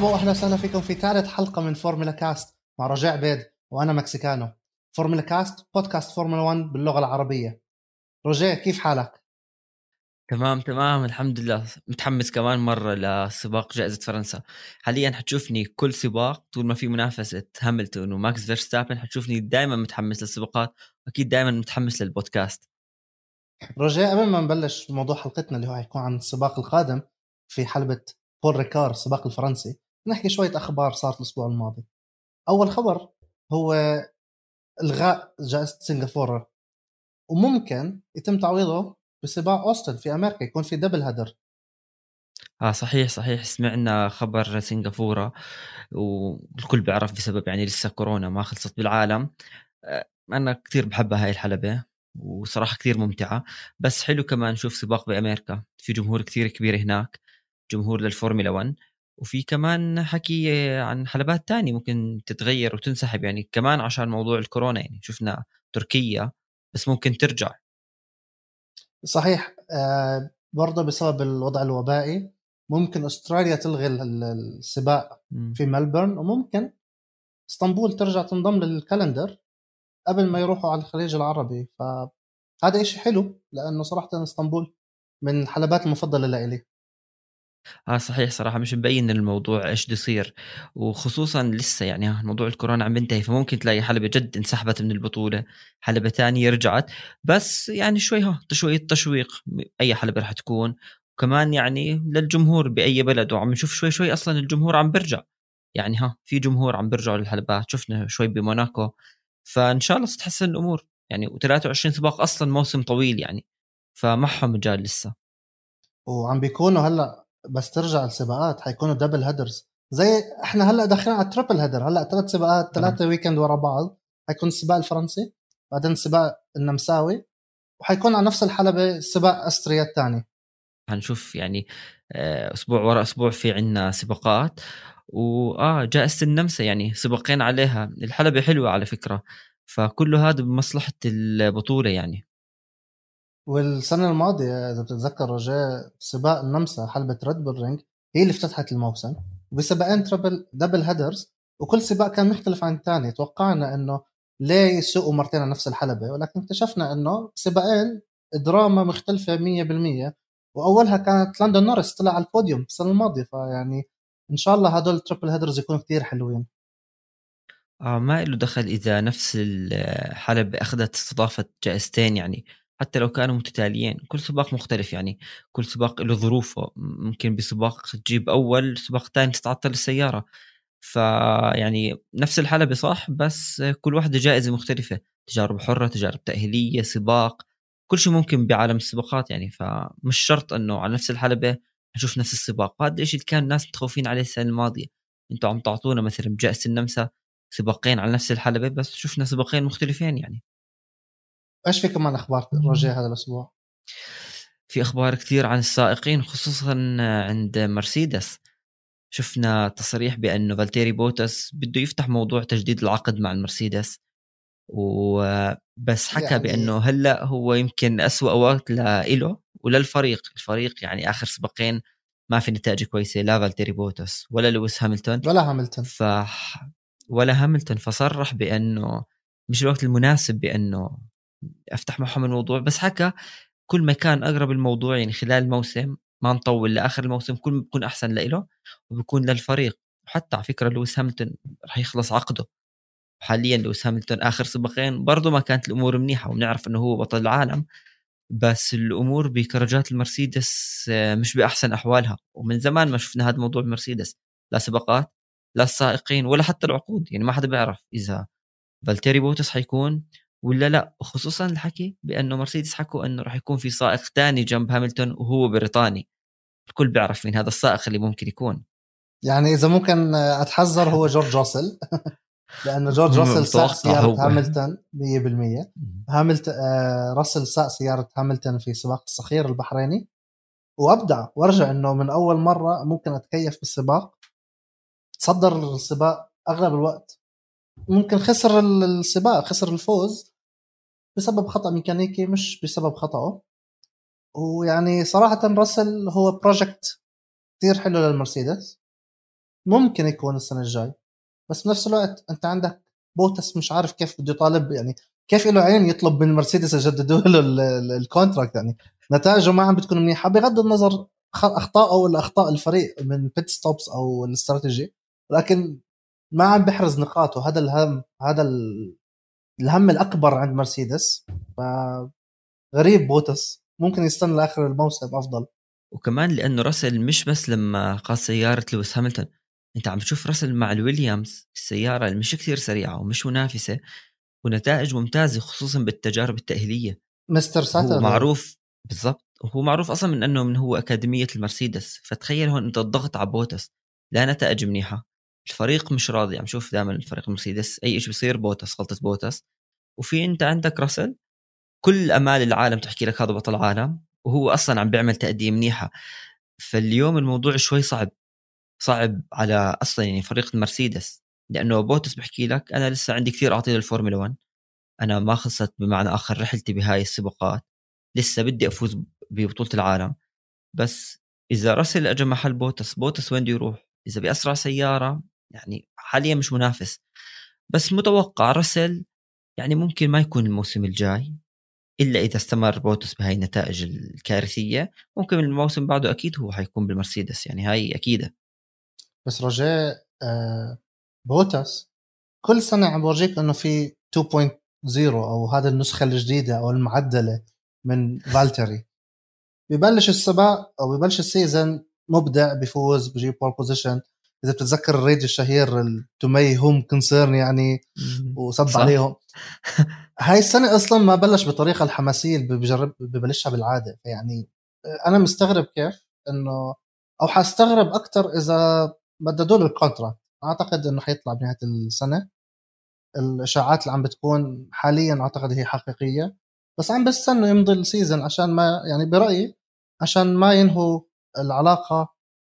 مرحبا واهلا وسهلا فيكم في ثالث حلقة من فورمولا كاست مع رجاء بيد وأنا مكسيكانو. فورمولا كاست بودكاست فورمولا 1 باللغة العربية. رجاء كيف حالك؟ تمام تمام الحمد لله. متحمس كمان مرة لسباق جائزة فرنسا. حاليا حتشوفني كل سباق طول ما في منافسة هاملتون وماكس فيرستابن. حتشوفني دائما متحمس للسباقات واكيد دائما متحمس للبودكاست. رجاء قبل ما نبلش موضوع حلقتنا اللي هو حيكون عن السباق القادم في حلبة بول ريكار السباق الفرنسي. نحكي شوية أخبار صارت الأسبوع الماضي. أول خبر هو إلغاء جائزة سنغافورة. وممكن يتم تعويضه بسباق أوستن في أمريكا يكون في double header. آه صحيح صحيح. سمعنا خبر سنغافورة والكل بيعرف بسبب يعني لسه كورونا ما خلصت بالعالم. آه، أنا كثير بحبها هاي الحلبة وصراحة كثير ممتعة. بس حلو كمان نشوف سباق بأمريكا. في جمهور كثير كبير هناك جمهور للفورمولا 1 وفي كمان حكي عن حلبات تانية ممكن تتغير وتنسحب يعني كمان عشان موضوع الكورونا يعني شفنا تركيا بس ممكن ترجع. صحيح آه برضه بسبب الوضع الوبائي ممكن أستراليا تلغي السباق في ملبورن وممكن إسطنبول ترجع تنضم لل calendar قبل ما يروحوا على الخليج العربي. فهذا إشي حلو لأنه صراحة إسطنبول من الحلبات المفضلة لإلي. آه صحيح صراحة مش مبين الموضوع إيش بده يصير وخصوصا لسه يعني موضوع الكورونا عم بينتهي فممكن تلاقي حلبة جد انسحبت من البطولة حلبة ثانية رجعت بس يعني شوي ها شوية تشويق أي حلبة رح تكون وكمان يعني للجمهور بأي بلد وعم نشوف شوي شوي أصلا الجمهور عم برجع يعني ها في جمهور عم بيرجعوا للحلبات شفنا شوي بموناكو فإن شاء الله تتحسن الأمور يعني و23 سباق أصلا موسم طويل يعني فمعهم مجال لسه. وعم بيكونوا هلأ بس ترجع السباقات حيكونوا double headers زي إحنا هلأ داخلين على triple header هلأ ثلاث سباقات ثلاثة weekend ورا بعض. حيكون السباق الفرنسي بعدين السباق النمساوي وحيكون على نفس الحلبة سباق أستريا الثاني. حنشوف يعني آه، أسبوع ورا أسبوع في عنا سباقات. واه جائزة النمسا يعني سباقين عليها. الحلبة حلوة على فكرة. فكله هذا بمصلحة البطولة يعني. والسنة الماضية إذا بتتذكر رجاء سباق النمسا حلبة ريد بول رينج هي اللي افتتحت الموسم وبسباقين triple double headers وكل سباق كان مختلف عن الثاني. توقعنا إنه ليه يسوقوا مرتين على نفس الحلبة ولكن اكتشفنا إنه سباقين دراما مختلفة 100% وأولها كانت لندن نورس طلع على البوديوم السنة الماضية فيعني إن شاء الله هدول التربل هيدرز يكونوا كثير حلوين. آه ما له دخل إذا نفس الحلبة أخذت استضافة جائزتين يعني. حتى لو كانوا متتاليين. كل سباق مختلف يعني. كل سباق له ظروفه. ممكن بسباق تجيب أول سباق ثاني تتعطل السيارة. فيعني نفس الحلبة صح؟ بس كل واحدة جائزة مختلفة. تجارب حرة تجارب تأهيلية سباق. كل شيء ممكن بعالم السباقات يعني. فمش شرط إنه على نفس الحلبة نشوف نفس السباق. وهذا الشيء اللي كان الناس متخوفين عليه السنة الماضية. أنتم عم تعطونا مثلا بجائزة النمسا سباقين على نفس الحلبة بس شفنا سباقين مختلفين يعني. إيش في كمان أخبار رجاء هذا الأسبوع؟ في أخبار كثير عن السائقين خصوصا عند مرسيدس. شفنا تصريح بأنه فالتيري بوتاس بده يفتح موضوع تجديد العقد مع المرسيدس. وبس حكى يعني... بأنه هلأ هو يمكن أسوأ وقت لإله وللفريق. الفريق يعني آخر سباقين ما في نتائج كويسة لا فالتيري بوتاس ولا لويس هاملتون. ولا هاملتون. ف ولا هاملتون. فصرح بأنه مش الوقت المناسب بأنه أفتح معهم الموضوع بس حكى كل ما كان أقرب الموضوع يعني خلال الموسم ما نطول لآخر الموسم كل ما بيكون أحسن له وبيكون للفريق. وحتى على فكرة لويس هاملتون راح يخلص عقده. حاليا لويس هاملتون آخر سباقين برضه ما كانت الأمور منيحة وبنعرف إنه هو بطل العالم بس الأمور بكرجات المرسيدس آه، مش بأحسن أحوالها. ومن زمان ما شفنا هذا موضوع المرسيدس لا سباقات لا السائقين ولا حتى العقود. يعني ما حدا بيعرف إذا فالتيري بوتاس حيكون ولا لا؟ وخصوصا الحكي بأنه مرسيدس حكوا إنه راح يكون في سائق ثاني جنب هاملتون وهو بريطاني. الكل بيعرف مين هذا السائق اللي ممكن يكون. يعني إذا ممكن أتحذر هو جورج راسل. لأنه جورج راسل ساق سيارة هاملتون 100% هاملتون آه راسل ساق سيارة هاملتون في سباق الصخير البحريني. وأبدع ورجع إنه من أول مرة ممكن أتكيف بالسباق. تصدر السباق أغلب الوقت. ممكن خسر السباق خسر الفوز. بسبب خطأ ميكانيكي مش بسبب خطأه. ويعني صراحة راسل هو project كثير حلو للمرسيدس. ممكن يكون السنة الجاي. بس بنفس الوقت أنت عندك بوتاس مش عارف كيف بده يطالب يعني كيف له عين يطلب من مرسيدس يجددوا له ال contract يعني نتائجه ما عم بتكون منيحة. بغض النظر اخطائه ولا اخطاء الفريق من pit stops أو الاستراتيجي. لكن ما عم بيحرز نقاطه. هذا الهم هذا الهم الأكبر عند مرسيدس. فغريب بوتاس. ممكن يستنى لآخر الموسم أفضل. وكمان لأنه راسل مش بس لما قاد سيارة لويس هاملتون. أنت عم تشوف راسل مع الويليامز. السيارة اللي مش كثير سريعة ومش منافسة. ونتائج ممتازة خصوصا بالتجارب التأهيلية. Mister Saturday معروف بالضبط. وهو معروف أصلا من أنه من هو أكاديمية المرسيدس. فتخيل هون أنت الضغط على بوتاس. لا نتائج منيحة. الفريق مش راضي عم شوف دائما الفريق المرسيدس أي شيء بيصير بوتس غلطة بوتس. وفي أنت عندك راسل كل أمال العالم تحكي لك هذا بطل عالم وهو أصلا عم بيعمل تأدية منيحة. فاليوم الموضوع شوي صعب صعب على أصلا يعني فريق المرسيدس لأنه بوتس بحكي لك أنا لسه عندي كثير اعطي للفورمولا 1 أنا ما خلصت بمعنى آخر رحلتي بهاي السباقات. لسه بدي أفوز ببطولة العالم. بس إذا راسل اجى محل بوتس بوتس وين بده يروح؟ إذا بأسرع سيارة يعني حاليا مش منافس. بس متوقع راسل يعني ممكن ما يكون الموسم الجاي إلا إذا استمر بوتس بهاي النتائج الكارثية. ممكن الموسم بعده أكيد هو حيكون بالمرسيدس يعني هاي أكيدة. بس رجاء آه بوتس كل سنة عم بورجيك إنه في 2.0 أو هذا النسخة الجديدة أو المعدلة من فالتري ببلش السباق أو ببلش ال season مبدع بفوز بجيب pole position إذا بتتذكر الريد الشهير to whom it may concern يعني وصب عليهم. هاي السنة أصلا ما بلش بالطريقة الحماسية اللي بجرب ببلشها بالعادة. يعني أنا مستغرب كيف إنه أو حأستغرب أكثر إذا مددوا له ال contract أعتقد إنه حيطلع بنهاية السنة. الإشاعات اللي عم بتكون حاليا أعتقد هي حقيقية. بس عم بستنوا يمضي ال season عشان ما يعني برأيي عشان ما ينهوا العلاقة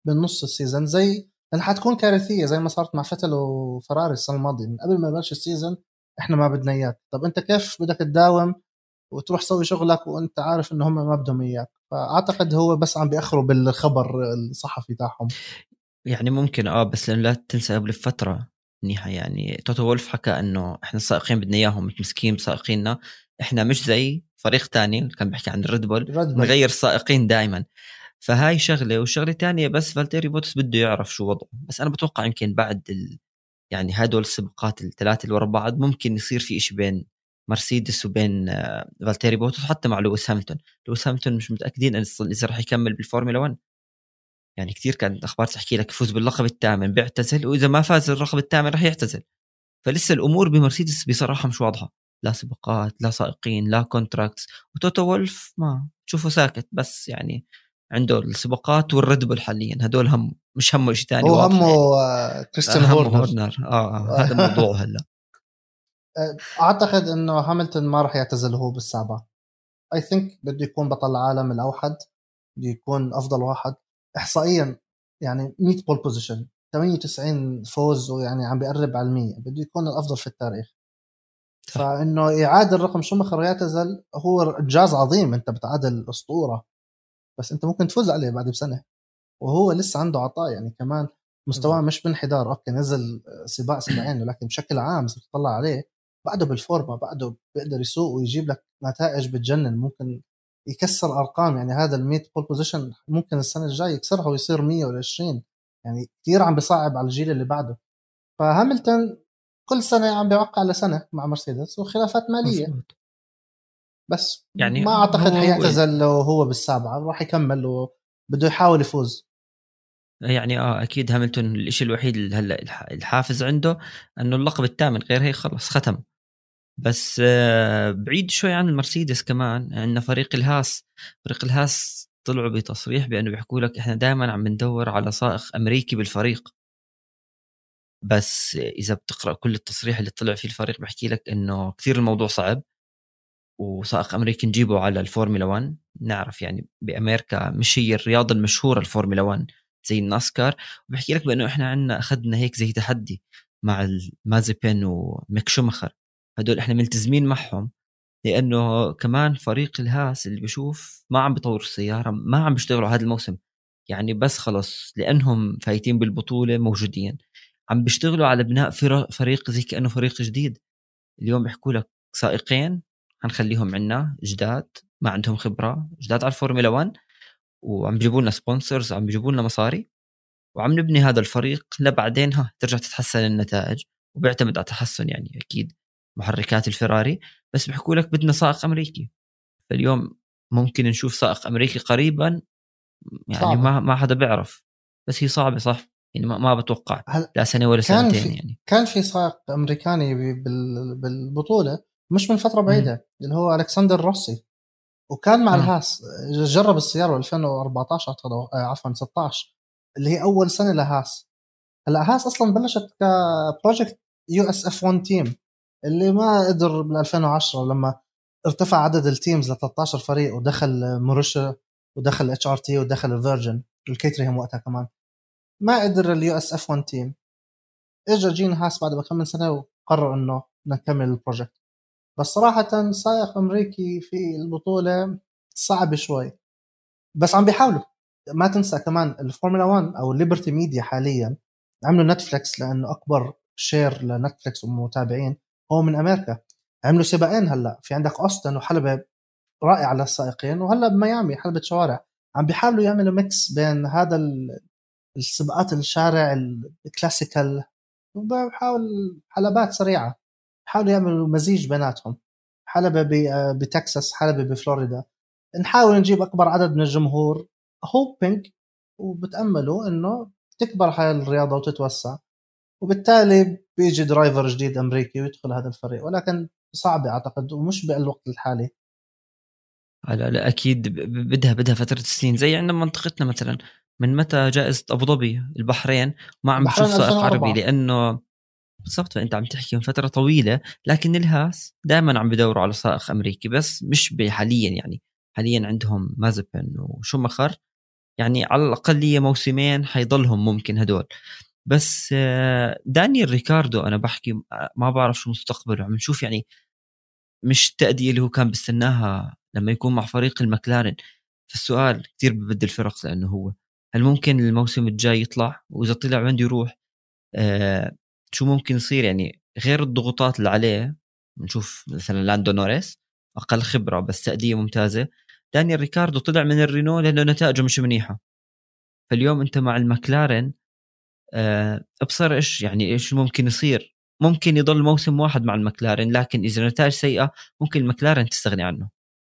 بالنص ال season زي حتكون كارثية زي ما صارت مع فتل وفراري السنة الماضية. من قبل ما يبلش ال season إحنا ما بدنا إياك. طب أنت كيف بدك تداوم وتروح تسوي شغلك وأنت عارف إنه هم ما بدهم إياك؟ فأعتقد هو بس عم بيأخروا بالخبر الصحفي تاعهم. يعني ممكن آه بس لا تنسى قبل فترة منيحه يعني توتو وولف حكى إنه إحنا السائقين بدنا إياهم متمسكين بسائقيننا إحنا مش زي فريق تاني كان بيحكي عن الريد بول نغير سائقين دائما. فهاي شغلة والشغله الثانية بس فالتيري بوتس بده يعرف شو وضعه. بس أنا بتوقع يمكن بعد ال... يعني هدول السباقات الثلاثة اللي ورا بعض ممكن يصير في شيء بين مرسيدس وبين آه، فالتيري بوتس حتى مع لويس هاملتون. لويس هاملتون مش متأكدين إذا راح يكمل بالفورمولا 1 يعني كثير كانت أخبار تحكي لك يفوز باللقب الثامن بيعتزل وإذا ما فاز اللقب الثامن راح يعتزل. فلسه الأمور بمرسيدس بصراحة مش واضحة. لا سباقات لا سائقين لا contracts وتوتو وولف ما تشوفه ساكت بس يعني عنده السباقات والريد بول حاليا. هدول هم مش همه شيء ثاني هو همه آه، كريستيان هورنر, هورنر. آه, آه هذا موضوعه هلا. آه، أعتقد إنه هاملتون ما راح يعتزل هو بالسابع. I think بده يكون بطل العالم الأوحد بده يكون أفضل واحد. احصائيا يعني 100 pole position 98 فوز ويعني عم بيقرب على 100 بده يكون الأفضل في التاريخ. فإنه إعادة الرقم شومخر ويعتزل هو انجاز عظيم أنت بتعادل أسطورة. بس أنت ممكن تفوز عليه بعد بسنة. وهو لسه عنده عطاء يعني كمان مستواه مش بانحدار. أوكي نزل سباق سباقين ولكن بشكل عام اذا تطلع عليه بعده بالفورمة بعده بيقدر يسوق ويجيب لك نتائج بتجنن. ممكن يكسر أرقام يعني هذا ال 100 pole position ممكن السنة الجاية يكسرها ويصير 100 ولا 20 يعني كثير عم بيصعب على الجيل اللي بعده. فهاملتون كل سنة عم بيوقع لسنة مع مرسيدس وخلافات مالية. مزبوط. بس يعني ما أعتقد حيعتزل لو هو بالسابعة راح يكمل وبده يحاول يفوز. يعني آه أكيد هاملتون الشيء الوحيد هلأ الحافز عنده إنه اللقب الثامن غير هيك خلص ختم. بس آه بعيد شوي عن المرسيدس كمان عندنا فريق الهاس. فريق الهاس طلعوا بتصريح بأنه بيحكوا لك إحنا دائما عم ندور على سائق أمريكي بالفريق. بس إذا بتقرأ كل التصريح اللي طلع فيه الفريق بحكي لك إنه كثير الموضوع صعب. وسائق أمريكي نجيبه على الفورمولا 1 نعرف يعني بأمريكا مش هي الرياضه المشهورة الفورمولا 1 زي الناسكار. وبحكي لك بأنه إحنا عندنا أخذنا هيك زي تحدي مع مازيبين وميك شومخر هدول إحنا ملتزمين معهم لأنه كمان فريق الهاس اللي بشوف ما عم بيطور السيارة ما عم بيشتغلوا هذا الموسم. يعني بس خلص لأنهم فايتين بالبطولة موجودين. عم بيشتغلوا على بناء فريق زي كأنه فريق جديد. اليوم بيحكوا لك سائقين حنخليهم عنا جداد ما عندهم خبرة. جداد على الفورمولا 1 وعم بيجيبوا لنا sponsors عم بيجيبوا لنا مصاري وعم نبني هذا الفريق لبعدين ها ترجع تتحسن النتائج. وبيعتمد على تحسن يعني أكيد محركات الفراري. بس بيحكوا لك بدنا سائق أمريكي. فاليوم ممكن نشوف سائق أمريكي قريبا يعني صعبة. ما ما حدا بيعرف. بس هي صعبة صح؟ يعني ما, ما بتوقع. لا سنة ولا سنتين يعني. كان في سائق أمريكاني بالبطولة مش من فترة بعيدة. اللي هو ألكسندر روسي. وكان مع. الهاس جرب السيارة 2014 أعتقد آه، عفوا 16 اللي هي أول سنة لهاس. هلأ هاس أصلا بلشت ك project USF1 team اللي ما قدر من 2010 لما ارتفع عدد ال teams ل 13 فريق ودخل موريشيا ودخل إتش آر تي ودخل الفيرجن الكيتريهم وقتها كمان. ما قدر ال USF1 team. اجى جين هاس بعد بكم من سنة وقرر إنه نكمل ال project بس صراحة سائق أمريكي في البطولة صعب شوي. بس عم بيحاولوا. ما تنسى كمان الفورمولا 1 أو الليبرتي ميديا حاليا عملوا نتفلكس لأنه أكبر share لنتفلكس ومتابعين. هو من أمريكا. عملوا سباقين هلأ. في عندك أوستن وحلبة رائعة للسائقين وهلأ بميامي حلبة شوارع. عم بيحاولوا يعملوا mix بين هذا السباقات الشارع ال classical وبحاول حلبات سريعة. حاولوا يعملوا مزيج بيناتهم. حلبة بتكساس حلبة بفلوريدا. نحاول نجيب أكبر عدد من الجمهور. hoping وبتأملوا إنه تكبر هاي الرياضة وتتوسع. وبالتالي بيجي driver جديد أمريكي ويدخل هذا الفريق. ولكن صعبة أعتقد ومش بالوقت الحالي. لا لا أكيد بدها بدها فترة سنين. زي عندنا منطقتنا مثلا من متى جائزة أبو ظبي البحرين؟ ما عم بشوف سائق عربي لأنه بالضبط فأنت عم تحكي من فترة طويلة لكن الهاس دائما عم بدوروا على سائق أمريكي بس مش حاليا يعني حاليا عندهم مازبن وشومخر يعني على الاقليه موسمين حيضلهم ممكن هدول. بس آه، دانيال ريكاردو أنا بحكي ما بعرف شو مستقبله عم نشوف يعني مش التأدية اللي هو كان بيستناها لما يكون مع فريق المكلارن فالسؤال كثير ببدل الفرق لأنه هو هل ممكن الموسم الجاي يطلع؟ وإذا طلع وين يروح؟ آه شو ممكن يصير يعني غير الضغوطات اللي عليه نشوف مثلا لاندو نوريس أقل خبرة بس تأدية ممتازة دانيال ريكاردو طلع من الرينو لأنه نتائجه مش منيحة. فاليوم أنت مع المكلارن أه أبصر إيش يعني إيش ممكن يصير؟ ممكن يضل موسم واحد مع المكلارن لكن إذا نتائج سيئة ممكن المكلارن تستغني عنه.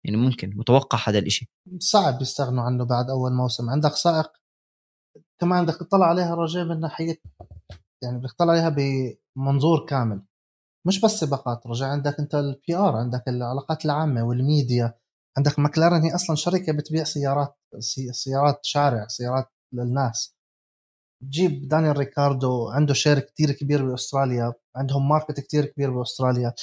يعني ممكن متوقع هذا الإشي. صعب يستغنوا عنه بعد أول موسم. عندك سائق كمان بدك تطلع عليها رجاء من ناحية يعني بدك تطلع عليها بمنظور كامل. مش بس سباقات رجع عندك انت ال PR عندك العلاقات العامة والميديا عندك ماكلارن هي أصلا شركة بتبيع سيارات سيارات شارع سيارات للناس. تجيب دانيال ريكاردو عنده share كتير كبير بأستراليا عندهم market كتير كبير بأستراليا.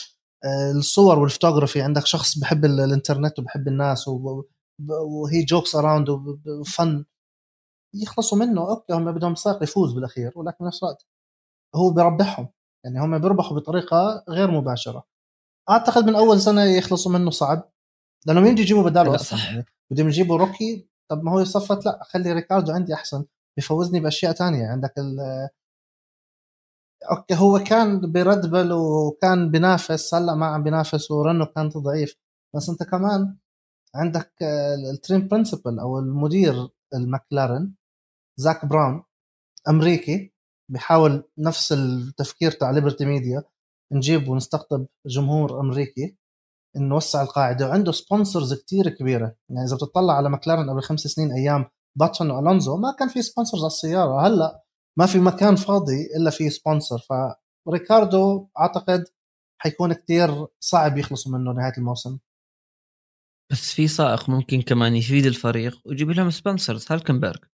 آه، الصور والفوتوغرافي عندك شخص بحب الإنترنت وبحب الناس و he jokes around و fun يخلصوا منه أوكي هم بدهم سائق يفوز بالأخير ولكن نفس الوقت هو بيربحهم. يعني هم بيربحوا بطريقة غير مباشرة. أعتقد من أول سنة يخلصوا منه صعب. لأنه مين بده يجيبوا بداله أصلا. يعني بدهم يجيبوا rookie. طب ما هو يصفت لا خلي ريكاردو عندي أحسن. بيفوزني بأشياء تانية. عندك ال أوكي هو كان ب Red Bull وكان بينافس. هلأ ما عم بينافس ورينو كانت ضعيف. بس أنت كمان عندك ال team principal أو المدير المكلارن زاك براون أمريكي. بيحاول نفس التفكير تاع Liberty Media نجيب ونستقطب جمهور أمريكي نوسع القاعدة وعنده sponsors كتير كبيرة. يعني إذا بتطلع على مكلارن قبل خمس سنين أيام باتن والونزو ما كان في sponsors على السيارة. هلأ ما في مكان فاضي إلا في sponsor فريكاردو أعتقد حيكون كتير صعب يخلصوا منه نهاية الموسم. بس في سائق ممكن كمان يفيد الفريق ويجيب لهم sponsors هالكنبرغ.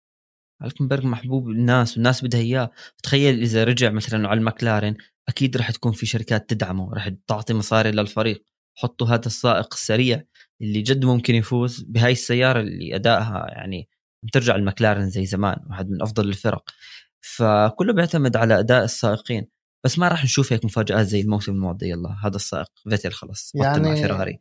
هالكنبرغ محبوب الناس والناس بدها إياه. تخيل إذا رجع مثلا على المكلارن أكيد راح تكون في شركات تدعمه راح تعطي مصاري للفريق. حطوا هذا السائق السريع اللي جد ممكن يفوز بهاي السيارة اللي أدائها يعني ترجع المكلارن زي زمان واحد من أفضل الفرق. فكله بيعتمد على أداء السائقين. بس ما راح نشوف هيك مفاجآت زي الموسم الماضي. يلا هذا السائق فيتل خلص يعني مع فيراري.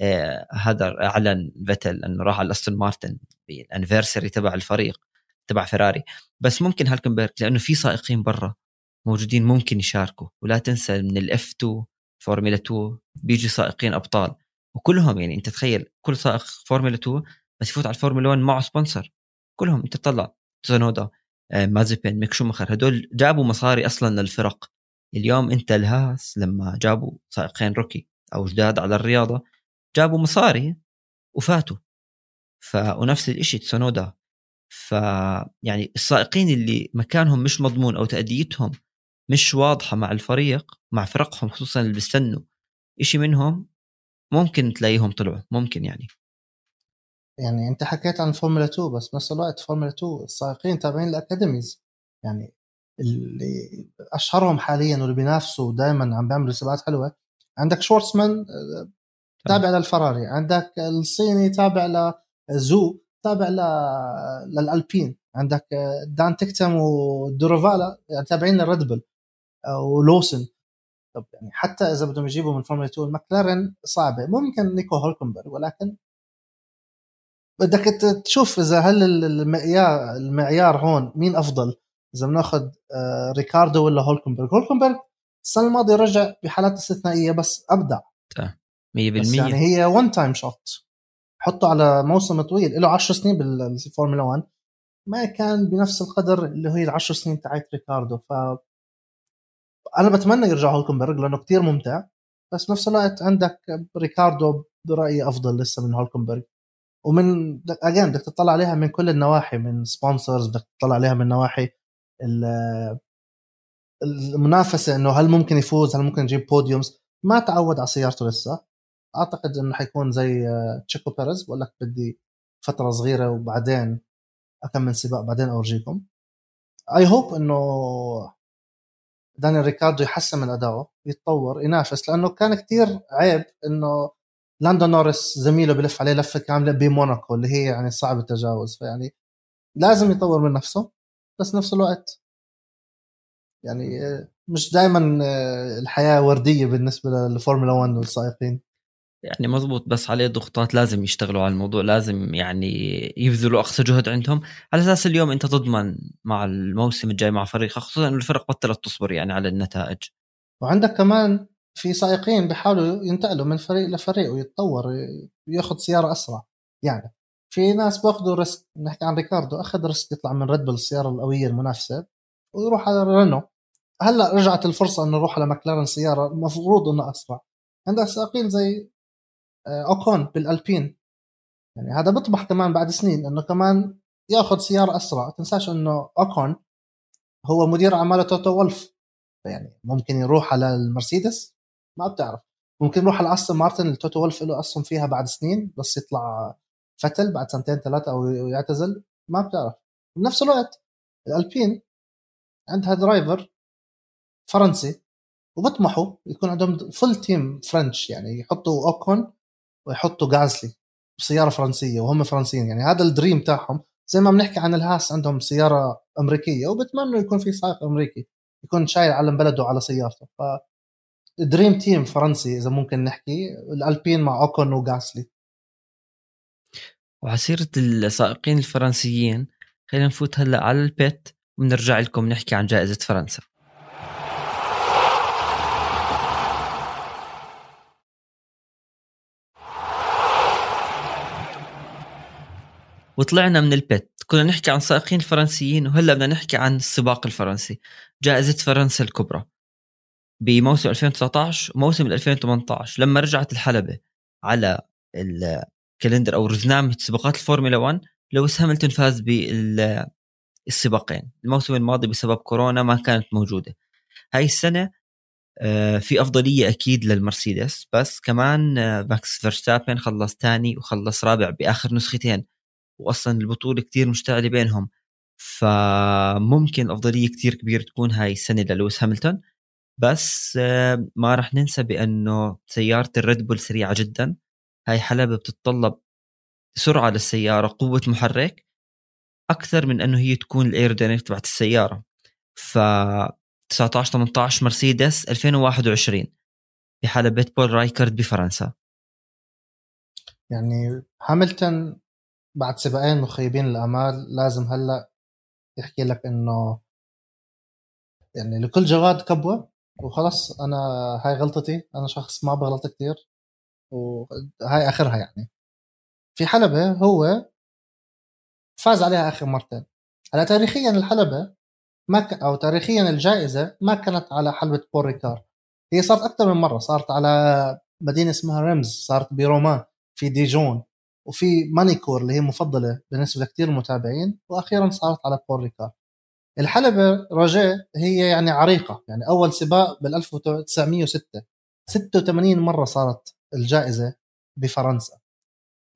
آه هذا اعلن فيتل إنه راح على أستون مارتن بال anniversary تبع الفريق. تبع فيراري بس ممكن هالكنبرغ لأنه في سائقين برا موجودين ممكن يشاركوا. ولا تنسى من ال F2 فورمولا 2 بيجي سائقين أبطال. وكلهم يعني أنت تخيل كل سائق فورمولا 2 بس يفوت على الفورمولا 1 معه sponsor كلهم أنت تطلع. تسونودا مازيبين ميك شومخر هدول جابوا مصاري أصلا للفرق. اليوم انت الهاس لما جابوا سائقين rookie أو جداد على الرياضة جابوا مصاري وفاتوا. ف ونفس الشيء تسونودا ف يعني السائقين اللي مكانهم مش مضمون أو تأديتهم مش واضحة مع الفريق مع فرقهم خصوصا اللي بيستنوا شيء منهم ممكن تلاقيهم طلعوا ممكن يعني. يعني أنت حكيت عن فورمولا 2 بس بنفس الوقت فورمولا 2 السائقين تابعين ال academies يعني اللي أشهرهم حاليا واللي بينافسوا دائما عم بيعملوا سباقات حلوة عندك شورتسمان آه، تابع للفيراري عندك الصيني تابع جو. تابع للألبين. عندك دان تكتم ودوروفالا يعني تابعين لل Red Bull آه، ولوسن. طب يعني حتى إذا بدهم يجيبوا من فورمولا 2 ماكلارن صعبة. ممكن نيكو هولكنبرغ ولكن بدك تشوف إذا هل المعيار المعيار هون مين أفضل إذا بناخذ آه، ريكاردو ولا هولكنبرغ. هولكنبرغ السنة الماضية رجع بحالات استثنائية بس أبدع. 100% بس يعني هي one time shot حطه على موسم طويل. له 10 سنين بالفورمولا 1 ما كان بنفس القدر اللي هي ال 10 سنين تاعت ريكاردو. ف أنا بتمنى يرجع هولكنبرغ لأنه كتير ممتع. بس بنفس الوقت عندك ريكاردو برأيي أفضل لسه من هولكنبرغ ومن again بدك تطلع عليها من كل النواحي من sponsors بدك تطلع عليها من نواحي المنافسة إنه هل ممكن يفوز هل ممكن يجيب podiums ما تعود على سيارته لسه. أعتقد إنه حيكون زي آه، تشيكو بيريز بقول لك بدي فترة صغيرة وبعدين أكمل سباق بعدين أورجيكم. I hope إنه دانيال ريكاردو يحسن من ادائه يتطور ينافس لأنه كان كتير عيب إنه لاندو نورس زميله بلف عليه لفة كاملة بموناكو اللي هي يعني صعب التجاوز فيعني لازم يطور من نفسه بس نفس الوقت يعني مش دائما الحياة وردية بالنسبة للفورمولا 1 والسائقين. يعني مضبوط بس عليه ضغوطات لازم يشتغلوا على الموضوع لازم يعني يبذلوا أقصى جهد عندهم. على أساس اليوم أنت تضمن مع الموسم الجاي مع فريقك خصوصا إنه الفرق بطلت تصبر يعني على النتائج. وعندك كمان في سائقين بيحاولوا ينتقلوا من فريق لفريق ويتطور وياخذ سيارة أسرع. يعني في ناس باخذوا risk نحكي عن ريكاردو أخذ risk يطلع من ريد بول السيارة القوية المنافسة ويروح على رينو هلأ رجعت الفرصة إنه يروح على ماكلارن سيارة المفروض إنه أسرع. عندك سائقين زي أوكون بالألبين. يعني هذا بيطمح كمان بعد سنين إنه كمان يأخذ سيارة أسرع. تنساش إنه أوكون هو مدير اعمال توتو وولف. يعني ممكن يروح على المرسيدس؟ ما بتعرف. ممكن يروح على أستون مارتن التوتو وولف له اسهم فيها بعد سنين بس يطلع فتل بعد سنتين ثلاثة أو يعتزل. ما بتعرف. بنفس الوقت الألبين عندها driver فرنسي وبطمحوا يكون عندهم full team French يعني يحطوا أوكون ويحطوا غازلي بسيارة فرنسية وهم فرنسيين. يعني هذا ال dream تاعهم زي ما بنحكي عن الهاس عندهم سيارة أمريكية وبتمنوا يكون في سائق أمريكي يكون شايل علم بلده على سيارته. ف dream team فرنسي إذا ممكن نحكي الألبين مع أوكون وغازلي وعلى سيرة السائقين الفرنسيين خلينا نفوت هلأ على البيت ونرجع لكم نحكي عن جائزة فرنسا. وطلعنا من البيت. كنا نحكي عن سائقين الفرنسيين وهلأ بدنا نحكي عن السباق الفرنسي. جائزة فرنسا الكبرى بموسم 2019 وموسم 2018 لما رجعت الحلبة على ال calendar أو رزنامة سباقات الفورمولا 1 لويس هاملتون فاز بالسباقين. الموسم الماضي بسبب كورونا ما كانت موجودة. هاي السنة آه، في أفضلية أكيد للمرسيدس بس كمان آه، ماكس فيرستابن خلص ثاني وخلص رابع بآخر نسختين. واصلا البطولة كتير مشتعلة بينهم فممكن أفضلية كتير كبيرة تكون هاي السنة للويس هاملتون. بس آه، ما راح ننسى بأنه سيارة الريد بول سريعة جدا. هاي حلبة بتتطلب سرعة للسيارة قوة محرك أكثر من أنه هي تكون ال aerodynamic تبعت السيارة. ف 19 18 مرسيدس 2021 بحلبة بول رايكارد بفرنسا. يعني هاملتون بعد سباقين مخيبين الامال لازم هلأ يحكي لك إنه يعني لكل جواد كبوة وخلص أنا هاي غلطتي أنا شخص ما بغلط كثير وهاي آخرها يعني. في حلبة هو فاز عليها آخر مرتين. هلأ تاريخيا الحلبة ما ك... أو تاريخيا الجائزة ما كانت على حلبة بول ريكار هي صارت أكثر من مرة صارت على مدينة اسمها ريمز صارت بروان في ديجون. وفي مانيكور اللي هي مفضلة بالنسبة لكثير متابعين وأخيرا صارت على بول ريكار الحلبة روجيه هي يعني عريقة يعني أول سباق بال 1906 86 مرة صارت الجائزة بفرنسا.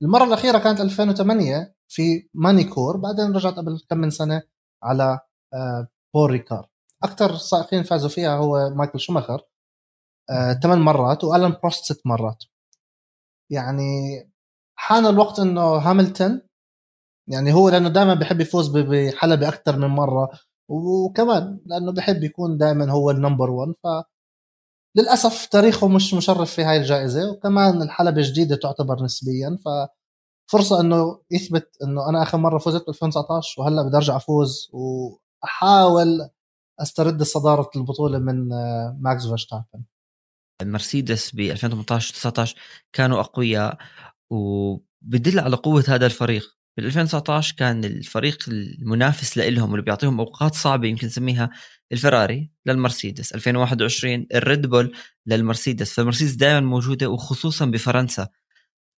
المرة الأخيرة كانت 2008 في مانيكور بعدين رجعت قبل كم من سنة على آه، بول ريكار أكثر سائقين فازوا فيها هو مايكل شوماخر ثمان مرات وألان بروست ست مرات. يعني حان الوقت إنه هاملتون يعني هو لأنه دائما بحب يفوز بحلبة أكثر من مرة وكمان لأنه بحب يكون دائما هو ال number 1 ف للأسف تاريخه مش مشرف في هاي الجائزة وكمان الحلبة جديده تعتبر نسبيا ففرصه إنه يثبت إنه أنا آخر مرة فزت ب 2019 وهلأ بدي أرجع أفوز وأحاول أسترد صدارة البطولة من آه، ماكس فيرستابن. مرسيدس ب 2018 19 كانوا أقوياء. وبدل على قوة هذا الفريق. بال 2019 كان الفريق المنافس لهم واللي بيعطيهم أوقات صعبة يمكن نسميها الفراري للمرسيدس. 2021 الريد بول للمرسيدس. فالمرسيدس دائما موجودة وخصوصا بفرنسا.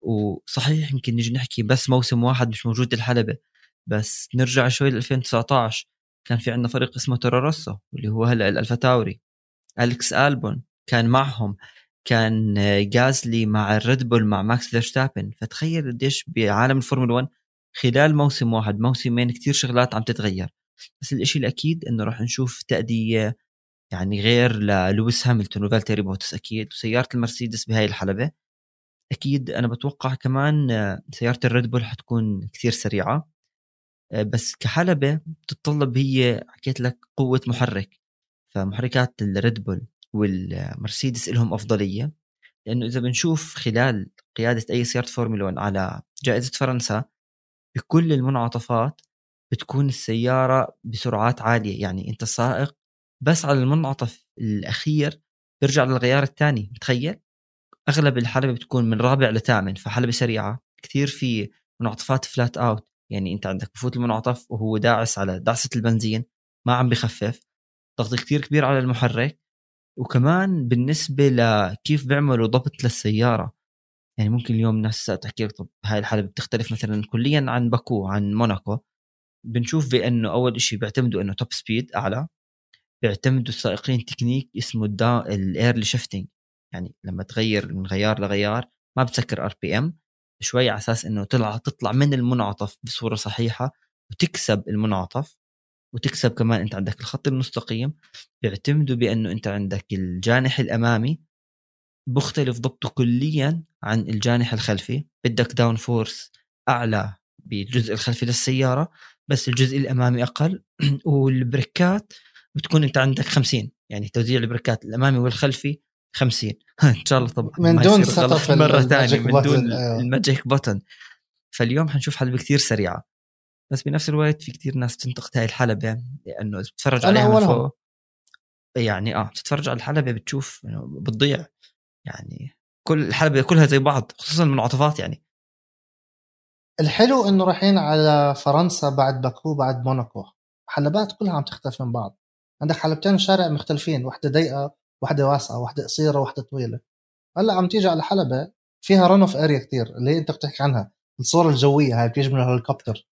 وصحيح يمكن نجي نحكي بس موسم واحد مش موجود الحلبة. بس نرجع شوي ل 2019 كان في عندنا فريق اسمه تورا واللي هو هلأ الألفا تاوري. الكس ألبون كان معهم. كان غازلي مع الريد بول مع ماكس فيرستابن. فتخيل قديش بعالم الفورمولا 1 خلال موسم واحد موسمين كتير شغلات عم تتغير. بس الإشي الأكيد إنه راح نشوف تأدية يعني غير للويس هاملتون وفالتيري بوتاس أكيد وسيارة المرسيدس بهاي الحلبة. أكيد أنا بتوقع كمان سيارة الريد بول حتكون كثير سريعة. بس كحلبة بتتطلب هي حكيت لك قوة محرك. فمحركات الريد بول. والمرسيدس لهم أفضلية لأنه إذا بنشوف خلال قيادة أي سيارة فورمولا 1 على جائزة فرنسا بكل المنعطفات بتكون السيارة بسرعات عالية يعني أنت سائق بس على المنعطف الأخير بيرجع للغيار الثاني متخيل؟ أغلب الحلبة بتكون من رابع لثامن فحلبة سريعة كثير في منعطفات flat out يعني أنت عندك بفوت المنعطف وهو داعس على دعسة البنزين ما عم بخفف ضغط كثير كبير على المحرك وكمان بالنسبة لكيف بيعملوا ضبط للسيارة. يعني ممكن اليوم الناس تحكي لك طب هاي الحلبة بتختلف مثلا كليا عن باكو عن موناكو. بنشوف بأنه أول شيء بيعتمدوا إنه top speed أعلى. بيعتمدوا السائقين تكنيك اسمه الدا ال early shifting يعني لما تغير من غيار لغيار ما بتسكر RPM شوي على أساس إنه تطلع تطلع من المنعطف بصورة صحيحة وتكسب المنعطف. وتكسب كمان أنت عندك الخط المستقيم بيعتمدوا بأنه أنت عندك الجانح الأمامي بختلف ضبطه كليا عن الجانح الخلفي. بدك downforce أعلى بالجزء الخلفي للسيارة بس الجزء الأمامي أقل. والبريكات بتكون أنت عندك 50 يعني توزيع البريكات الأمامي والخلفي 50 إن شاء الله طبعا من دون مرة ثانية من دون أيوه. ال magic button فاليوم حنشوف حلبه كثير سريعه بس بنفس الوقت في كثير ناس تنتقد هاي الحلبة لأنه بتتفرج عليها من فوق. يعني آه بتتفرج على الحلبة بتشوف إنه بتضيع. يعني كل الحلبة كلها زي بعض خصوصا المنعطفات يعني. الحلو إنه رايحين على فرنسا بعد باكو بعد موناكو. حلبات كلها عم تختلف من بعض. عندك حلبتين شارع مختلفين واحدة ضيقة واحدة واسعة واحدة قصيرة واحدة طويلة. هلأ عم تيجي على حلبة فيها run-off area كثير اللي أنت بتحكي عنها الصورة الجوية هاي بتيجي من الهليكوبتر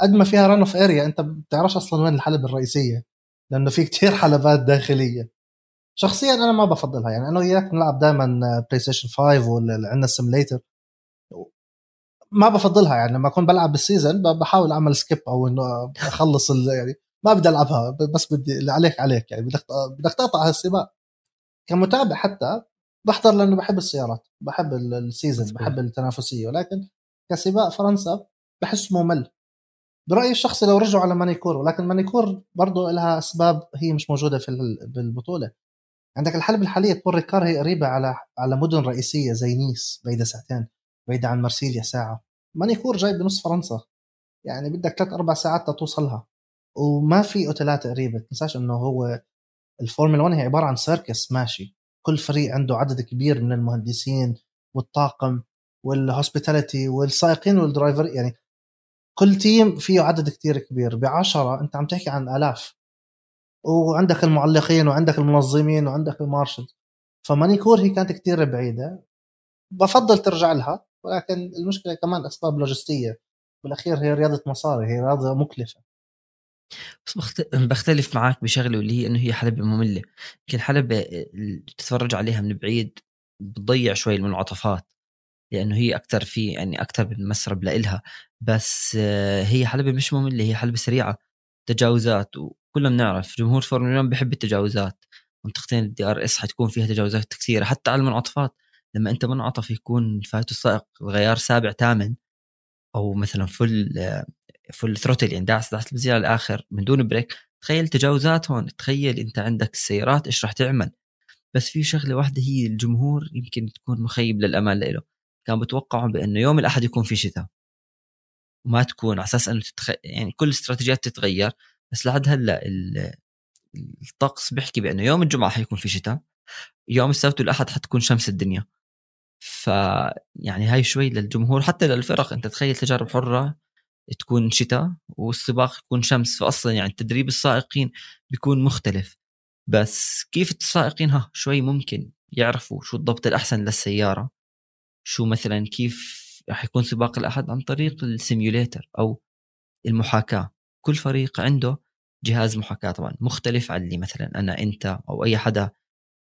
قد ما فيها run-off area أنت بتعرفش أصلا وين الحلبة الرئيسية لأنه في كثير حلبات داخلية. شخصيا أنا ما بفضلها يعني أنا وياك بنلعب دائما PlayStation 5 ولا عندنا ال simulator ما بفضلها يعني لما أكون بلعب بال season بحاول أعمل skip أو إنه أخلص يعني ما بدي ألعبها بس بدي اللي عليك عليك يعني بدك بدك تقطع هالسباق. كمتابع حتى بحضر لأنه بحب السيارات بحب ال season بحب التنافسية ولكن كسباق فرنسا بحس ممل. برأيي الشخصي لو رجعوا على مانيكور ولكن مانيكور برضه لها أسباب هي مش موجودة في بالبطولة. عندك الحلبة الحالية بول ريكار هي قريبة على على مدن رئيسية زي نيس بعيدة ساعتين بعيدة عن مرسيليا ساعة. مانيكور جاي بنص فرنسا. يعني بدك ثلاث أربع ساعات توصلها وما في أوتيلات قريبة. تنساش إنه هو الفورمولا 1 هي عبارة عن circus ماشي. كل فريق عنده عدد كبير من المهندسين والطاقم وال hospitality والسائقين وال driver يعني كل team فيه عدد كتير كبير بعشرة أنت عم تحكي عن آلاف. وعندك المعلقين وعندك المنظمين وعندك المارشل فمانيكور هي كانت كتير بعيدة. بفضل ترجع لها ولكن المشكلة كمان أسباب لوجستية. بالأخير هي رياضة مصاري هي رياضة مكلفة. بس بختلف معك بشغلة اللي هي إنه هي حلبة مملة. يمكن حلبة تتفرج عليها من بعيد بتضيع شوي المنعطفات. لأنه هي أكثر في يعني أكثر من مسرب لإلها. بس هي حلبة مش مملة هي حلبة سريعة تجاوزات وكلنا بنعرف جمهور فورمولا 1 بحب التجاوزات. منطقتين ال DRS حتكون فيها تجاوزات كثيرة حتى على المنعطفات. لما أنت منعطف يكون فايته السائق غيار سابع ثامن أو مثلا فل فل ثروتل يعني داعس داعس بزيادة على الآخر من دون بريك تخيل تجاوزات هون تخيل أنت عندك السيارات إيش راح تعمل. بس في شغلة واحدة هي الجمهور يمكن تكون مخيب للامال له. كان بتوقعوا بانه يوم الأحد يكون في شتاء. وما تكون على أساس إنه تتخ... يعني كل الاستراتيجيات تتغير. بس لحد هلأ الطقس بيحكي بأنه يوم الجمعة حيكون في شتاء. يوم السبت والأحد حتكون شمس الدنيا. ف يعني هاي شوي للجمهور. حتى للفرق أنت تخيل تجارب حرة تكون شتاء والسباق يكون شمس. فاصلا يعني تدريب السائقين بيكون مختلف. بس كيف السائقين؟ ها شوي ممكن يعرفوا شو الضبط الأحسن للسيارة. شو مثلا كيف راح يكون سباق الأحد عن طريق السيميوليتر أو المحاكاة. كل فريق عنده جهاز محاكاة طبعا مختلف عن اللي مثلا أنا أنت أو أي حدا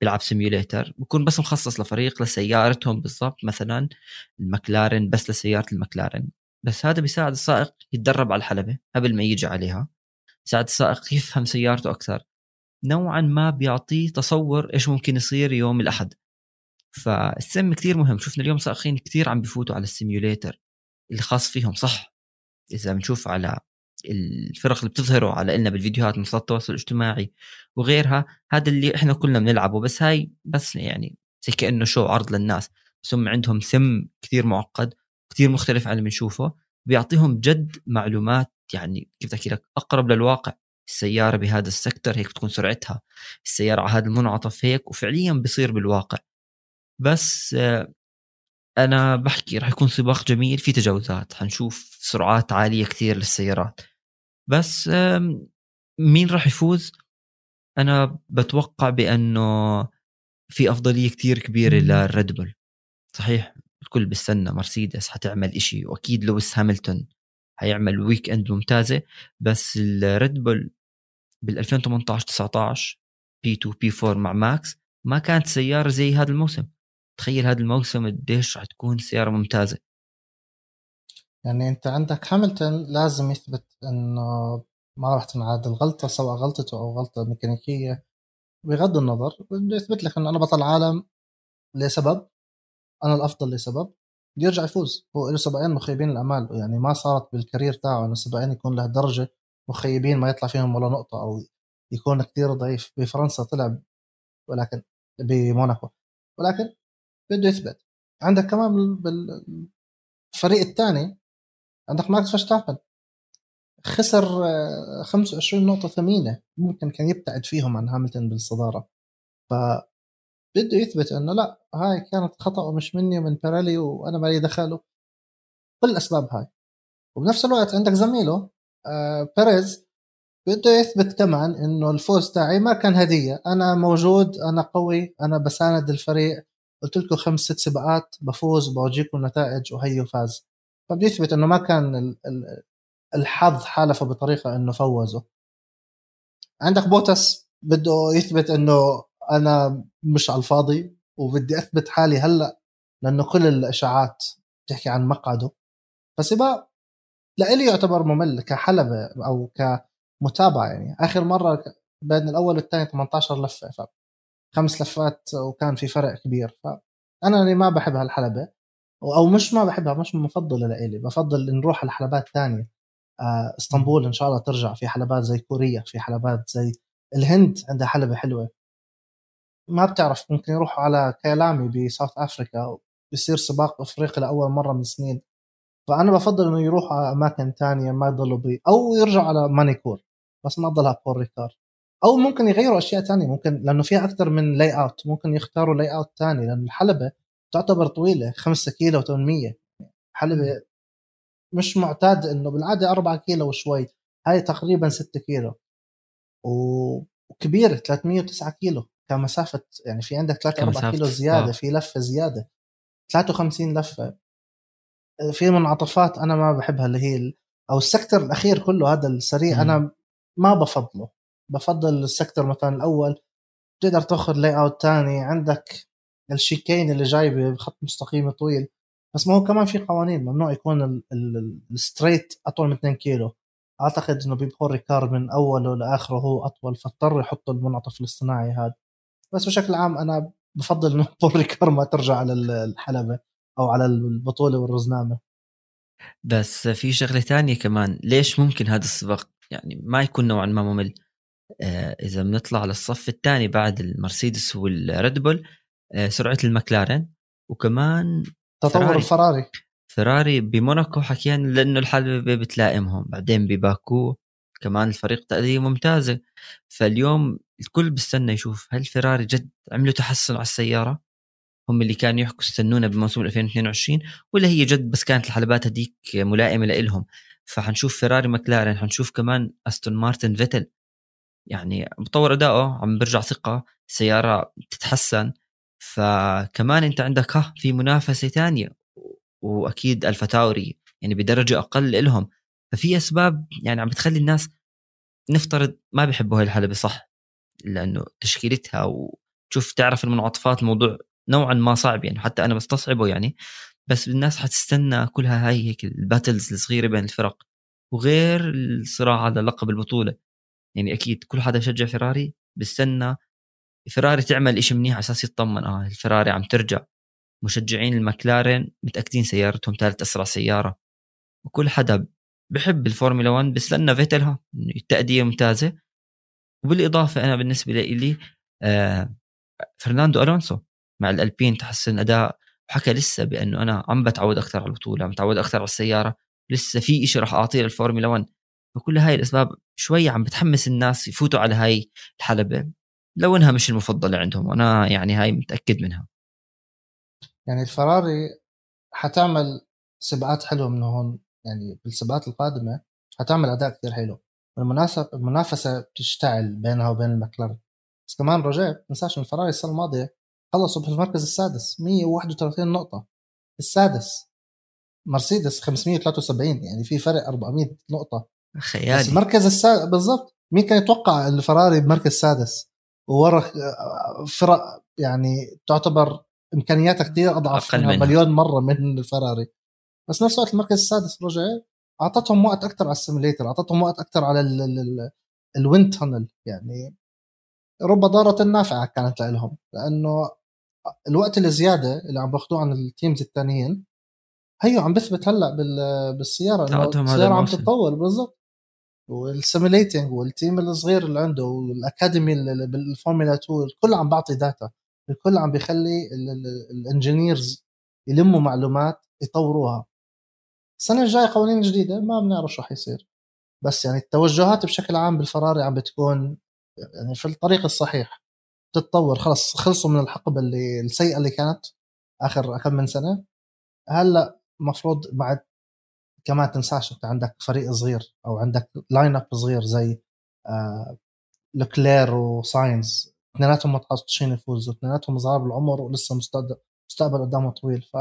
بيلعب simulator. بكون بس مخصص لفريق لسيارتهم بالضبط مثلا المكلارن بس لسيارة المكلارن بس هذا بيساعد السائق يتدرب على الحلبة قبل ما يجي عليها. يساعد السائق يفهم سيارته أكثر. نوعا ما بيعطيه تصور إيش ممكن يصير يوم الأحد. فالسم كثير مهم. شفنا اليوم سائقين كثير عم بفوتوا على ال simulator اللي خاص فيهم صح؟ إذا بنشوف على الفرق اللي بتظهره على إلنا بالفيديوهات من التواصل الاجتماعي وغيرها هذا اللي إحنا كلنا بنلعبه بس هاي بس يعني زي كأنه شو عرض للناس. بس هم عندهم سم كثير معقد كثير مختلف عن اللي بنشوفه بيعطيهم جد معلومات يعني كيف أحكي لك أقرب للواقع. السيارة بهذا السكتر هيك بتكون سرعتها السيارة على هذا المنعطف هيك وفعليا بيصير بالواقع. بس آه، أنا بحكي راح يكون سباق جميل في تجاوزات حنشوف سرعات عالية كثير للسيارات. بس مين راح يفوز؟ أنا بتوقع بأنه في أفضلية كثير كبيرة للريد بول. صحيح الكل بيستنى مرسيدس حتعمل إشي وأكيد لويس هاملتون حيعمل weekend ممتازة بس الريد بول بال 2018 19 P2 P4 مع ماكس ما كانت سيارة زي هذا الموسم. تخيل هذا الموسم قديش راح تكون سيارة ممتازة. يعني أنت عندك هاملتون لازم يثبت إنه ما راح تنعاد الغلطه سواء غلطته أو غلطة ميكانيكية بغض النظر بده يثبت لك إنه أنا بطل عالم لسبب أنا الأفضل لسبب يرجع يفوز. هو له سباقين مخيبين الأمال يعني ما صارت بال career تاعه إنه السباقين يكون لهالدرجه مخيبين ما يطلع فيهم ولا نقطة أو يكون كثير ضعيف. بفرنسا طلع ولكن بموناكو. ولكن بده يثبت. عندك كمان بالفريق الثاني عندك ماكس فشتابن خسر 25 نقطة ثمينة ممكن كان يبتعد فيهم عن هاملتون بالصدارة. ف بده يثبت إنه لا هاي كانت خطا ومش مني ومن بيريلي وأنا مالي دخل كل الاسباب هاي. وبنفس الوقت عندك زميله آه بيريز بده يثبت كمان إنه الفوز تاعي ما كان هدية. أنا موجود أنا قوي أنا بساند الفريق. قلت لكم خمس ست سباقات بفوز بورجيكم نتائج وهي فاز فبده يثبت إنه ما كان الحظ حالفه بطريقة إنه فوزه. عندك بوتاس بده يثبت إنه أنا مش على الفاضي وبدي أثبت حالي هلأ لأنه كل الإشاعات بتحكي عن مقعده. فسباق لإلي يعتبر ممل كحلبة أو كمتابعة يعني. آخر مرة بين الأول والثاني 18 لفة خمس لفات وكان في فرق كبير. فأنا اللي ما بحب هالحلبة أو مش ما بحبها مش مفضلة لإلي بفضل نروح على حلبات ثانية آه، إسطنبول إن شاء الله ترجع في حلبات زي كوريا في حلبات زي الهند عندها حلبة حلوة. ما بتعرف ممكن يروحوا على كيلامي ب South Africa بيصير سباق أفريقي لأول مرة من سنين. فأنا بفضل إنه يروحوا على أماكن ثانية ما يضلوا بي أو يرجعوا على مانيكور بس ما ضلها بول ريكار أو ممكن يغيروا أشياء تانية. ممكن لأنه فيها أكثر من layout ممكن يختاروا layout ثاني لأن الحلبة تعتبر طويلة 5 كيلو 800 حلبة مش معتاد إنه بالعادة 4 كيلو وشوي. هاي تقريبا 6 كيلو. وكبيرة 309 كيلو كمسافة. يعني في عندك 3 4 كيلو زيادة آه. في لفة زيادة. 53 لفة. في منعطفات أنا ما بحبها اللي هي أو ال sector الأخير كله هذا السريع أنا ما بفضله. بفضل ال sector مثلا الأول تقدر تأخذ layout ثاني عندك ال chicane اللي جاي بخط مستقيم طويل. بس ما هو كمان في قوانين ممنوع يكون ال straight أطول من 2 كيلو. أعتقد إنه ببول ريكار من أوله لآخره هو أطول فاضطر يحطوا المنعطف الاصطناعي هذا. بس بشكل عام أنا بفضل إنه بول ريكار ما ترجع على الحلبة أو على البطولة والرزنامة. بس في شغلة ثانية كمان ليش ممكن هذا السباق؟ يعني ما يكون نوعا ما ممل. إذا بنطلع للصف الثاني بعد المرسيدس والريد بول آه سرعة المكلارن وكمان تطور فراري. الفراري. فراري بموناكو حكينا لأنه الحلبة بتلائمهم بعدين بباكو كمان الفريق تأدية ممتازة. فاليوم الكل بيستنى يشوف هل فراري جد عملوا تحسن على السيارة؟ هم اللي كانوا يحكوا استنونا بموسم 2022 ولا هي جد بس كانت الحلبات هذيك ملائمة لإلهم؟ فحنشوف فيراري مكلارن حنشوف كمان أستون مارتن فيتل. يعني مطور اداؤه عم برجع ثقة السياره تتحسن فكمان أنت عندك ها في منافسة ثانية وأكيد الفتاوري يعني بدرجة أقل لهم. ففي أسباب يعني عم بتخلي الناس نفترض ما بيحبوا هاي الحلبة صح؟ لأنه تشكيلتها وتشوف تعرف المنعطفات الموضوع نوعا ما صعب يعني حتى أنا بستصعبه يعني. بس الناس حتستنى كلها هاي هيك ال battles الصغيرة بين الفرق وغير الصراع على لقب البطولة. يعني أكيد كل حدا بشجع فيراري بيستنى فيراري تعمل إشي منيح على أساس يطمن. آه الفيراري عم ترجع. مشجعين المكلارين متأكدين سيارتهم ثالث أسرع سيارة. وكل حدا بحب الفورمولا 1 بستنى فيتل هالتأدية ممتازة. وبالإضافة أنا بالنسبة لي آه فرناندو ألونسو مع الألبين تحسن أداء. وحكى لسه بأنه أنا عم بتعود أكثر على البطولة عم بتعود أكثر على السيارة. لسه في إشي راح أعطيه للفورمولا 1 فكل هاي الأسباب شوي عم بتحمس الناس يفوتوا على هاي الحلبة لو إنها مش المفضلة عندهم وأنا يعني هاي متأكد منها. يعني الفراري حتعمل سباقات حلوة من هون يعني بالسباقات القادمة حتعمل أداء كثير حلو. المنافسة بتشتعل بينها وبين المكلارن بس كمان رجاء ما تنساش الفراري السنة الماضية خلصوا في المركز السادس 131 نقطة. السادس مرسيدس 573 يعني في فرق 400 نقطة. خيالي. بس المركز السادس بالضبط. مين كان يتوقع الفراري بمركز سادس؟ وورا فرق يعني تعتبر امكانياتها كثير أضعف منها مليون مرة من الفراري. بس نفس الوقت المركز السادس رجع أعطتهم وقت أكثر على ال simulator أعطتهم وقت أكثر على ال wind tunnel يعني رب ضارة نافعة كانت لهم لأنه الوقت الزيادة اللي عم باخذوه عن ال teams الثانيين هيو عم بثبت هلأ بالسيارة إنه السيارة عم تتطور. بالضبط. وال simulating وال team الصغير اللي عنده وال academy بالفورمولا 2 الكل عم بعطي data الكل عم بيخلي ال engineers يلموا معلومات يطوروها. السنة الجاية قوانين جديدة ما بنعرف شو حيصير. بس يعني التوجهات بشكل عام بالفراري عم بتكون يعني في الطريق الصحيح. تتطور خلص خلصوا من الحقبة اللي السيئة اللي كانت آخر كم من سنة. هلأ المفروض بعد كمان تنساش أنت عندك فريق صغير أو عندك line up صغير زي آه لوكلير وساينز. اثنيناتهم متخصصين يفوزوا اثنيناتهم صغار بالعمر ولسه مستقبل قدامهم طويل. ف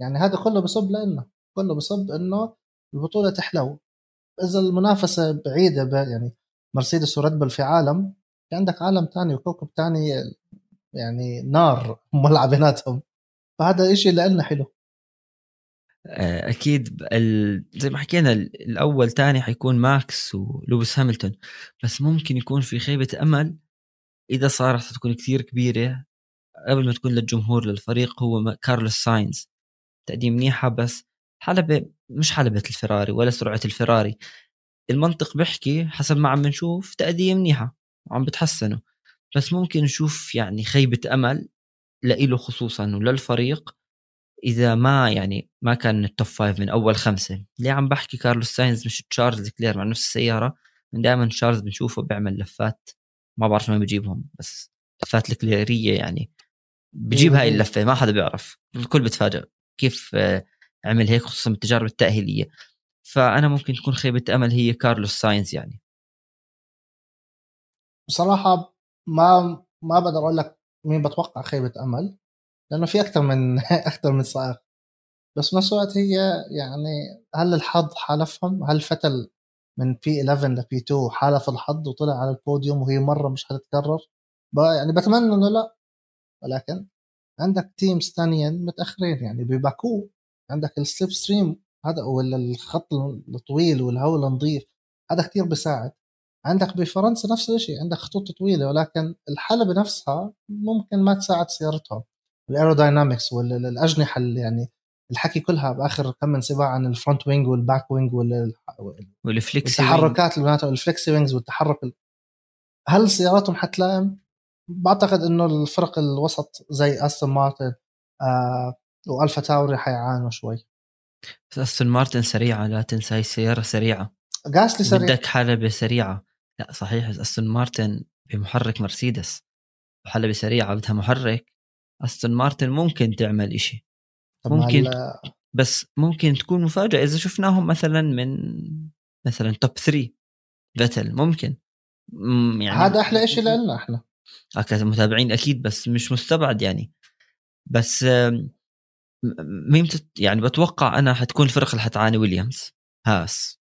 يعني هذا كله بصب لنا كله بصب إنه البطولة تحلو. إذا المنافسة بعيدة يعني مرسيدس وريد بول في عالم في عندك عالم ثاني وكوكب ثاني يعني نار مولعه بيناتهم فهذا إشي لنا حلو. أكيد زي ما حكينا الأول تاني حيكون ماكس ولويس هاملتون بس ممكن يكون في خيبة أمل إذا صارت تكون كثير كبيرة قبل ما تكون للجمهور للفريق هو كارلوس ساينز. تقديم منيحة بس حلبة مش حلبة الفراري ولا سرعة الفراري. المنطق بيحكي حسب ما عم نشوف تأدية منيحة وعم بتحسنوا. بس ممكن نشوف يعني خيبة أمل لإله خصوصا وللفريق إذا ما يعني ما كان ال top five من أول خمسة ليه عم بحكي كارلوس ساينز مش تشارلز لكلير مع نفس السيارة دائما شارلز بنشوفه بيعمل لفات ما بعرف ما بيجيبهم بس لفات لكليرية يعني بجيب هاي اللفة ما حدا بيعرف الكل بتفاجئ كيف آه، عمل هيك خصوصا بالتجارب التأهيلية. فأنا ممكن تكون خيبة أمل هي كارلوس ساينز يعني. بصراحة ما ما بقدر أقول لك مين بتوقع خيبة أمل. لأنه في أكثر من أكثر من سائق بس بنفس الوقت هي يعني هل الحظ حالفهم؟ هل فيتل من P 11 ل P 2 حالف الحظ وطلع على البوديوم وهي مرة مش حتتكرر؟ يعني بتمنى إنه لا. ولكن عندك teams ثانيين متأخرين. يعني بباكو عندك ال slipstream هذا ولا الخط الطويل والهواء النظيف هذا كثير بيساعد. عندك بفرنسا نفس الشيء. عندك خطوط طويلة. ولكن الحلبة نفسها ممكن ما تساعد سيارتهم. ال aerodynamics والاجنحه اللي يعني الحكي كلها بآخر كم من سباق عن ال front wing وال back wing وال flexi التحركات اللي ال flexi wings والتحرك هل سياراتهم حتلائم؟ بعتقد إنه الفرق الوسط زي استون مارتن آه وألفا تاوري حيعانوا شوي. بس استون مارتن سريعة لا تنسى هي السياره سريعة. جاسلي سريع. بدك حلبة سريعة لا صحيح استون مارتن بمحرك مرسيدس وحلبة سريعة بدها محرك. أستون مارتن ممكن تعمل إشي. ممكن. بس ممكن تكون مفاجأة. إذا شفناهم مثلا من مثلا top 3 فيتل ممكن. يعني هذا أحلى إشي لنا إحنا. كمتابعين أكيد بس مش مستبعد يعني. بس مين يعني بتوقع أنا حتكون الفرق اللي حتعاني ويليامز. هاس.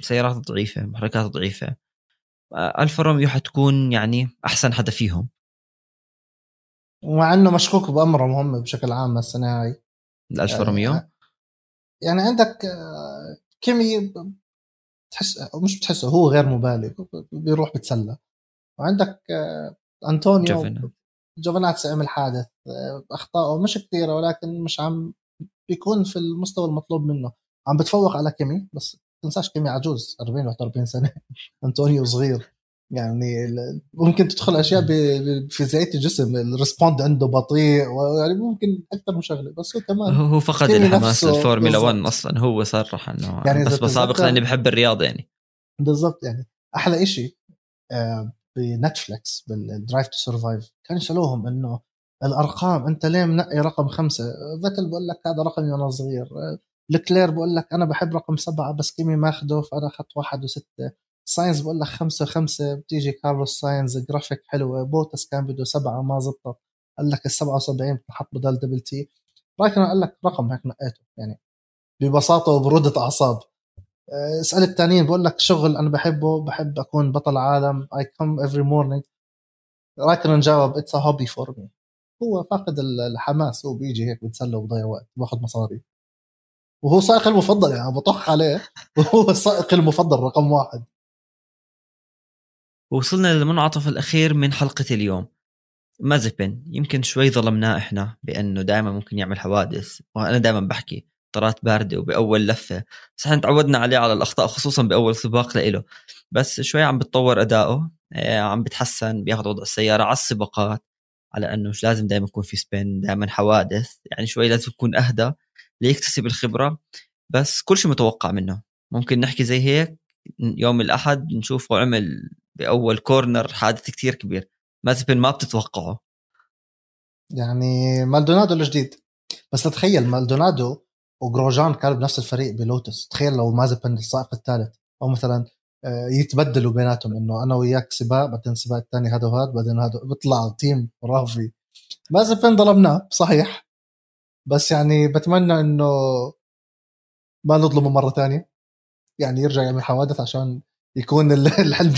سيارات ضعيفة محركات ضعيفة. ألفا روميو حتكون يعني أحسن حدا فيهم. ومع إنه مشكوك بامرهم هم بشكل عام السنة هاي الالفا روميو آه، يعني عندك آه، كيمي تحس مش بتحسه هو غير مبالغ بيروح بتسلى. وعندك آه، أنطونيو جوفناتس عمل حادث اخطائه مش كثيره ولكن مش عم بيكون في المستوى المطلوب منه. عم بتفوق على كيمي بس تنساش كيمي عجوز 40 41 سنة. أنطونيو صغير. يعني ممكن تدخل أشياء بفيزيائيه الجسم ال respond عنده بطيء يعني ممكن أكثر من شغله بس هو كمان هو فقد الحماس الفورمولا 1 أصلا هو صرح إنه يعني بس بسابق لأني بحب الرياضة يعني. بالضبط يعني أحلى شيء آه، بنتفلكس بال Drive to Survive كان يسالوهم إنه الأرقام أنت ليه منقي رقم خمسة؟ فيتل بقول لك هذا رقمي وأنا صغير لكلير بقول لك أنا بحب رقم سبعة بس كيمي ماخده فأنا أخذت واحد وستة. ساينز بقول لك خمسة خمسه بتيجي كارلوس ساينز جرافيك حلوة بوتس كان بده سبعة ما زبطت. قال لك ال 77 بتنحط بدل double T رايكن قال لك رقم هيك نقيته يعني ببساطة وبردة أعصاب. آه، اسال الثانيين بقول لك شغل أنا بحبه بحب أكون بطل عالم. I come every morning رايكن جاوب it's hobby for me هو فاقد الحماس هو بيجي هيك بتسلى وبضيع وقت باخذ مصاري. وهو سائق المفضل يعني بطخ عليه. وهو السائق المفضل رقم واحد. وصلنا للمنعطف الأخير من حلقة اليوم. مازبن يمكن شوي ظلمناه إحنا بأنه دائما ممكن يعمل حوادث وأنا دائما بحكي طرات باردة وبأول لفة. بس إحنا تعودنا عليه على الأخطاء خصوصا بأول سباق لإله. بس شوي عم بتطور اداؤه آه، عم بتحسن بياخذ وضع السيارة على السباقات على أنه مش لازم دائما يكون في سبين دائما حوادث. يعني شوي لازم يكون أهدى ليكتسب الخبرة. بس كل شيء متوقع منه. ممكن نحكي زي هيك يوم الأحد نشوفه عمل بأول corner حادث كتير كبير. مازبن ما بتتوقعه. يعني مالدونادو الجديد. بس تخيل مالدونادو وجروجان كانوا بنفس الفريق بلوتس. تخيل لو مازبن السائق الثالث. أو مثلا آه، يتبدلوا بيناتهم إنه أنا وياك سباق بعدين السباق الثاني هذا وهذا بعدين هذا. بيطلع team خرافي مازبن ظلمناه صحيح. بس يعني بتمنى إنه ما نظلمه مرة ثانية يعني يرجع يعمل حوادث عشان يكون اللي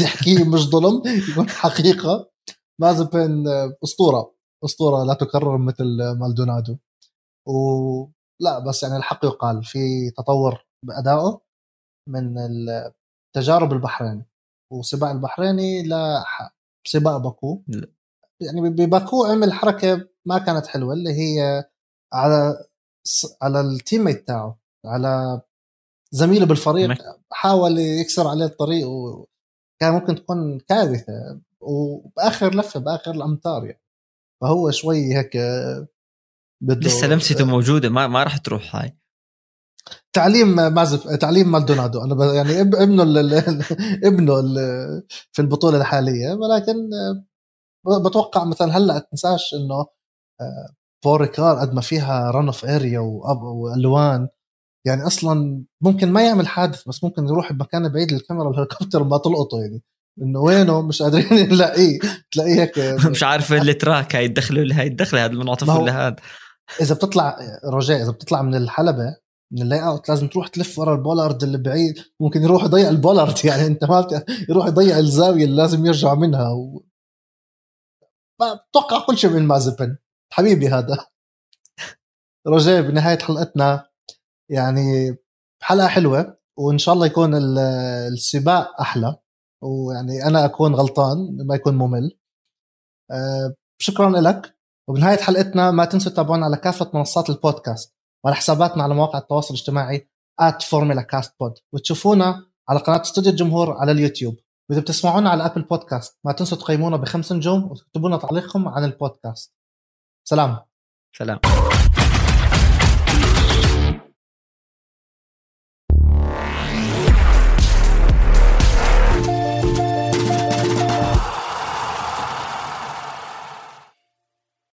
يحكيه مش ظلم يكون حقيقة. مازبن أسطورة. أسطورة لا تكرر مثل مالدونادو. ولا بس يعني الحق يقال في تطور بأدائه من التجارب البحرين وسباق البحريني لسباق باكو. يعني بباكو عمل حركة ما كانت حلوة اللي هي على على التيم تاعه على زميله بالفريق حاول يكسر عليه الطريق وكان ممكن تكون كارثة وبآخر لفة بآخر الأمتار يعني. فهو شوي هيك بده لسه لمسته موجودة ما ما راح تروح هاي. تعليم مازف تعليم مالدونادو أنا يعني ابنه ال... ابنه ال... في البطولة الحالية. ولكن بتوقع مثلا هلأ تنساش إنه بول ريكار قد ما فيها run off area وألوان. يعني أصلا ممكن ما يعمل حادث بس ممكن يروح بمكان بعيد الكاميرا الهليكوبتر ما تلقطه يعني. إنه وينه؟ مش قادرين نلاقيه تلاقيه هيك. مش عارف ال track. هاي الدخلة ولا هاي الدخلة هذا المنعطف ولا هذا. إذا بتطلع رجاء إذا بتطلع من الحلبة من ال layout لازم تروح تلف ورا ال bollard اللي بعيد. ممكن يروح يضيع ال bollard يعني أنت ما يروح يضيع الزاوية اللي لازم يرجع منها و... بتوقع كل شيء من مازبن. حبيبي هذا. رجاء بنهاية حلقتنا. يعني حلقة حلوة وإن شاء الله يكون السباق أحلى. ويعني أنا أكون غلطان ما يكون ممل. أه شكرا لك. وبنهاية حلقتنا ما تنسوا تتابعونا على كافة منصات البودكاست وعلى حساباتنا على مواقع التواصل الاجتماعي فورمولا كاست بود وتشوفونا على قناة استوديو الجمهور على اليوتيوب. وإذا بتسمعونا على ابل بودكاست ما تنسوا تقيمونا بخمس نجوم وتكتبوا لنا تعليقكم عن البودكاست. سلام. سلام.